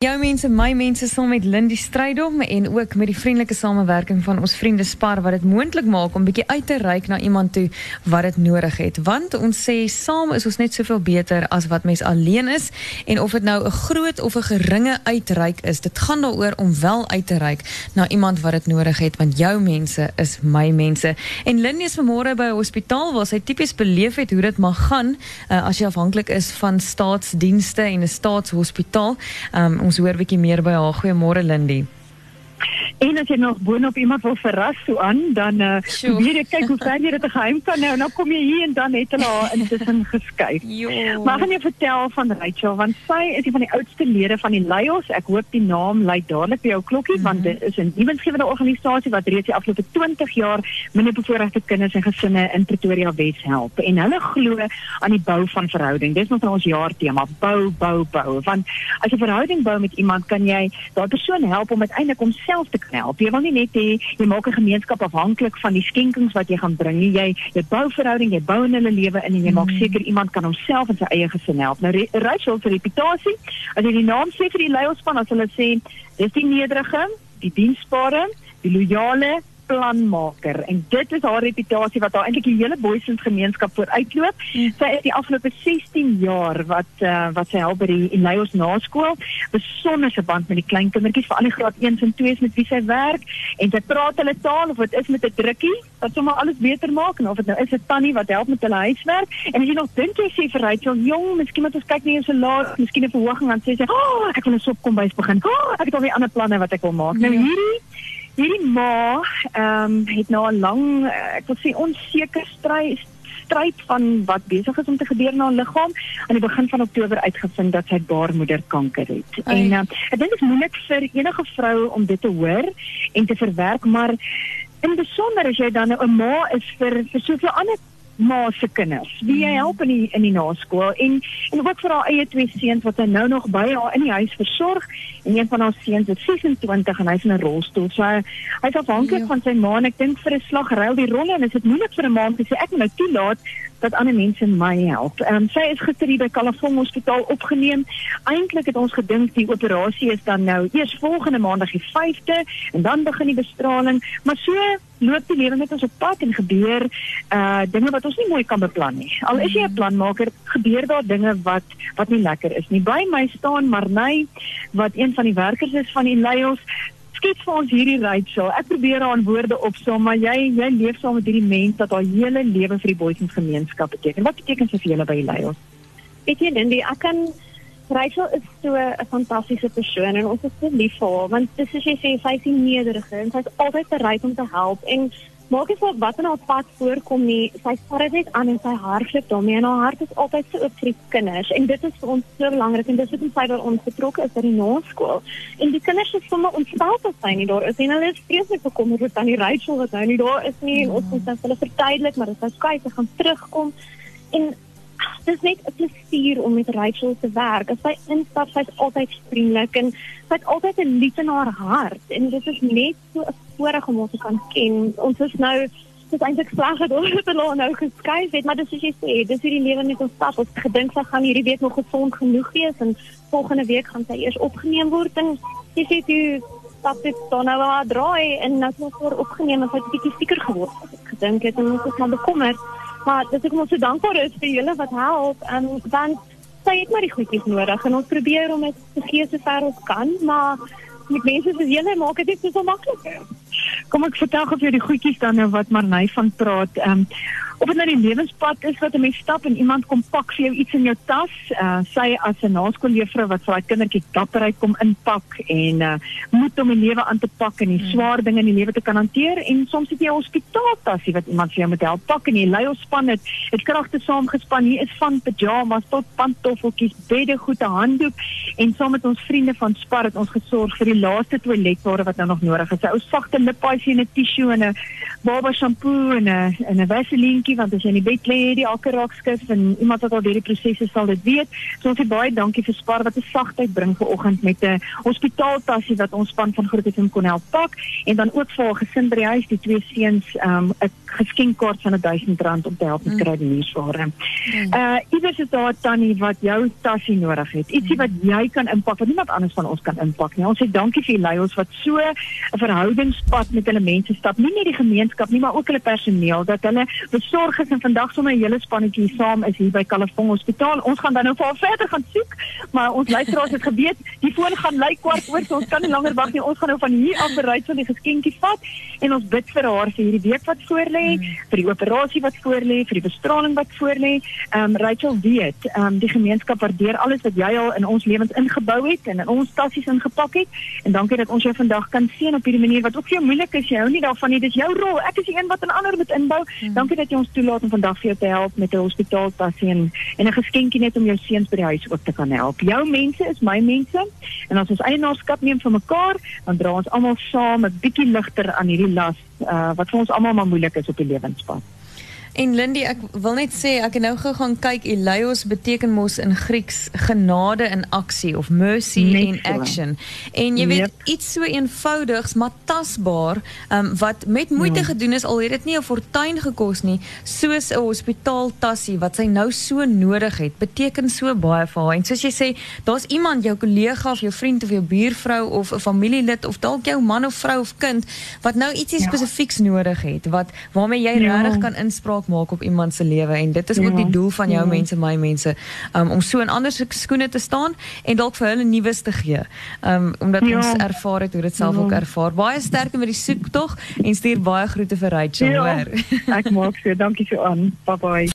Jou mense, my mense saam met Lindy Strydom en ook met die vriendelike samewerking van ons vriende Spar wat dit moontlik maak om bietjie uit te reik na iemand toe wat dit nodig het. Want ons sê saam is ons net soveel beter as wat mens alleen is en of dit nou 'n groot of 'n geringe uitreik is, dit gaan daaroor om wel uit te reik na iemand wat dit nodig het want jou mense is my mense. En Lindy is vanmôre by 'n hospitaal waar sy tipies beleef het hoe dit mag gaan uh, as jy afhanklik is van staatsdienste en 'n staatshospitaal. Um, ons hoor bietjie meer by haar. Goeiemôre Lindy. En as jy nog boonop iemand wil verras so aan, dan uh, Sjoe. probeer jy kyk hoe ver jy dit geheim kan hou. Nou kom jy hier en dan het hulle haar intussen geskuif. Maar gaan jy vertel van Rachel want sy is een van die oudste lede van die Lions. Ek hoop die naam lui dadelik by jou klokkie Mhm. want dit is 'n nuwensgewende organisasie wat reeds die afgelope 20 jaar minderbevoorregte kinders en gesinne in Pretoria Wes help. En hulle glo aan die bou van verhouding. Dis nog ons jaartema, bou, bou, bou. Want as jy verhouding bou met iemand, kan jy daai persoon help om uiteindelik homself te kan help. Jy wil nie net hê jy maak 'n gemeenskap afhanklik van die skenkings wat jy gaan bring nie. Jy jy bou verhouding, jy bou in hulle lewe in en jy maak seker iemand kan homself en sy eie gesin help. Nou Rachel se reputasie, as jy die naam sê vir die Lionspan, as hulle sê dis die nederige, die diensbare, die loyale planmaker en dit is haar reputasie wat haar eintlik die hele Boysens gemeenskap vooruitloop. Mm. Sy is die afgelope 16 jaar wat uh, wat sy help by die Elios Naskool, besonderse band met die klein kindertjies, veral die graad 1s en 2s met wie sy werk en sy praat hulle taal of dit is met 'n drukkie wat sommer alles beter maak en of dit nou is 'n tannie wat help met hulle huiswerk en as jy nog dink jy sê vir Rachel, jong, miskien moet ons kyk na jou salaris, miskien 'n verhoging dan sê sy, "Oh, ek wil 'n sopkombuis begin. Oh, ek het al die ander planne wat ek wil maak." Nou hierdie Hierdie ma ehm het na 'n lang eh, ek wil sê onseker stryd stryd van wat besig is om te gebeur in haar liggaam aan die begin van Oktober uitgevind dat sy baarmoederkanker het. Ai. En uh, ek dink dit is moeilik vir enige vrou om dit te hoor en te verwerk, maar in besonder as jy dan nou 'n ma is vir vir soveel ander ma se kinders. Wie jy help in die in die naskool en en ook vir haar eie twee seuns wat nou nog by haar in die huis versorg en een van haar seuns is 26 en hy's in 'n rolstoel. So hy- hy's afhanklik Ja. van sy ma en ek dink vir 'n slag ruil die rolle en is dit moeilik vir 'n ma om te sê ek moet nou toelaat dat ander mense my help. Ehm um, sy is gister hier by Kalafong Hospitaal opgeneem. Eintlik het ons gedink die operasie is dan nou eers volgende maandag die 5de en dan begin die bestraling, maar so loop die lewe met ons op pad en gebeur uh dinge wat ons nie mooi kan beplan nie. Al is jy 'n planmaker, gebeur daar dinge wat wat nie lekker is nie. By my staan Marney wat een van die werkers is van die Lions skets vir ons hierdie Rachel. Ek probeer haar in woorde opsom, maar jy jy leef saam met hierdie mens wat haar hele lewe vir die Boysens gemeenskap beteken. Wat beteken sy vir julle by die Lions? Weet jy Lindy, ek kan Rachel is so 'n fantastiese persoon en ons is so lief vir haar want dis soos jy sê sy is die nederige en sy's altyd bereid om te help en maak nie saak wat in haar pad voorkom nie, sy vat dit net aan en sy hardloop daarmee en haar hart is altyd so oop vir die kinders en dit is vir ons so belangrik en dis hoekom sy by ons betrokke is by die naskool. En die kinders is sommer ontstel as sy nie daar is en hulle is vreeslik bekommerd oor tannie Rachel wat nou nie daar is nie en ons moet dan hulle verduidelik maar dit is skei sy gaan terugkom en dit is net 'n plesier om met Rachel te werk. As sy instap, sy's altyd vriendelik en sy het altyd 'n lief in haar hart en dit is net so 'n voorreg om haar te kan ken. Ons is nou dit eintlik sleg dat ons dit al nou geskuif het, maar dis soos jy sê, dis hoe die lewe met ons stap. Ons gedink sy gaan hierdie week nog gesond genoeg wees en volgende week gaan sy eers opgeneem word en jy sê toe stap dit dan nou haar draai en nou sy voor opgeneem en sy het 'n bietjie fieker geword. as Ek gedink het en ons is maar bekommerd. Maar dis ek moet so dankbaar is vir julle wat help en want sy het maar die goedjies nodig en ons probeer om dit te gee so ver ons kan, maar met mense soos julle maak dit net so maklik. Kom ek vertel gou vir die goedjies dan nou wat Marney van praat. Ehm um, of dit nou die lewenspad is wat 'n mens stap en iemand kom pak vir jou iets in jou tas, uh, sy as 'n naskooljuffrou wat vir daai kindertjie dapperheid kom inpak en uh, moed om die lewe aan te pak en die Mm. swaar dinge in die lewe te kan hanteer en soms het jy 'n hospitaaltasie wat iemand vir jou moet help pak en jy lei ons span het het kragte saamgespan hier is van pyjamas tot pantoffeltjies beddegoed 'n handdoek en saam met ons vriende van Spar het ons gesorg vir die laaste toiletware wat nou nog nodig is 'n ou sagte lippasie en 'n tissue en 'n baba shampoo en 'n en 'n vaselientjie dankie want as jy in die bed lê, het jy elke raakskus en iemand wat al deur die prosesse sal dit weet. So ons sê baie dankie vir Spar wat 'n sagtheid bring vir oggend met 'n hospitaaltassie wat ons span van Groot FM kon help pak en dan ook vir haar gesin by die huis, die twee seuns, um, 'n geskenkkaart van R1000 om te help met mm. kruideniersware. Mm. Uh iewers is daar tannie wat jou tassie nodig het. Ietsie wat jy kan inpak wat niemand anders van ons kan inpak nie. Ons sê dankie vir die leiers wat so 'n verhoudingspad met hulle mense stap, nie net die gemeenskap nie, maar ook hulle personeel dat hulle besorg is en vandag sommer 'n hele spannetjie saam is hier by Kalafong Hospitaal. Ons gaan dan nou vir haar verder gaan soek, maar ons luisteraars het geweet, die foon gaan lui kwart oor, so ons kan nie langer wag nie. Ons gaan nou van hier af bereid van die geskenkie vat en ons bid vir haar vir hierdie week wat voorlê, mm. vir die operasie wat voorlê, vir die bestraling wat voorlê. Ehm um, Rachel weet, ehm um, die gemeenskap waardeer alles wat jy al in ons lewens ingebou het en in ons tassies ingepak het. En dankie dat ons jou vandag kan sien op hierdie manier wat ook vir jou moeilik is. Jy hou nie daarvan nie. Dis jou rol. Ek is die een wat 'n ander moet inbou. Mm. Dankie dat jy ons toelaat om vandag vir jou te help met 'n hospitaaltassie en en 'n geskenkie net om jou seuns by die huis ook te kan help. Jou mense is my mense en as ons eienaarskap neem vir mekaar, dan dra ons almal saam 'n bietjie ligter aan hierdie las uh, wat vir ons almal maar moeilik is op die lewenspad. En Lindy, ek wil net sê ek het nou gou gaan kyk Elios beteken mos in Grieks genade in aksie of mercy net in action. En jy weet yep. iets so eenvoudigs maar tasbaar um, wat met moeite hmm. gedoen is al het dit nie 'n fortuin gekos nie, soos 'n hospitaaltassie wat sy nou so nodig het, beteken so baie vir haar. En soos jy sê, daar's iemand jou kollega of jou vriend of jou buurvrou of 'n familielid of dalk jou man of vrou of kind wat nou ietsie ja. spesifieks nodig het wat waarmee jy ja. regtig kan inspraak maak op iemand se lewe en dit is ook die doel van jou ja. mense my mense um, om so in ander se skoene te staan en dalk vir hulle nuus te gee. Um omdat ons ervaar het hoe dit self ook ervaar. Baie sterkte met die soek tog en stuur baie groete vir Rachel, ja. Ek maak so. Dankie vir aan. Bye bye.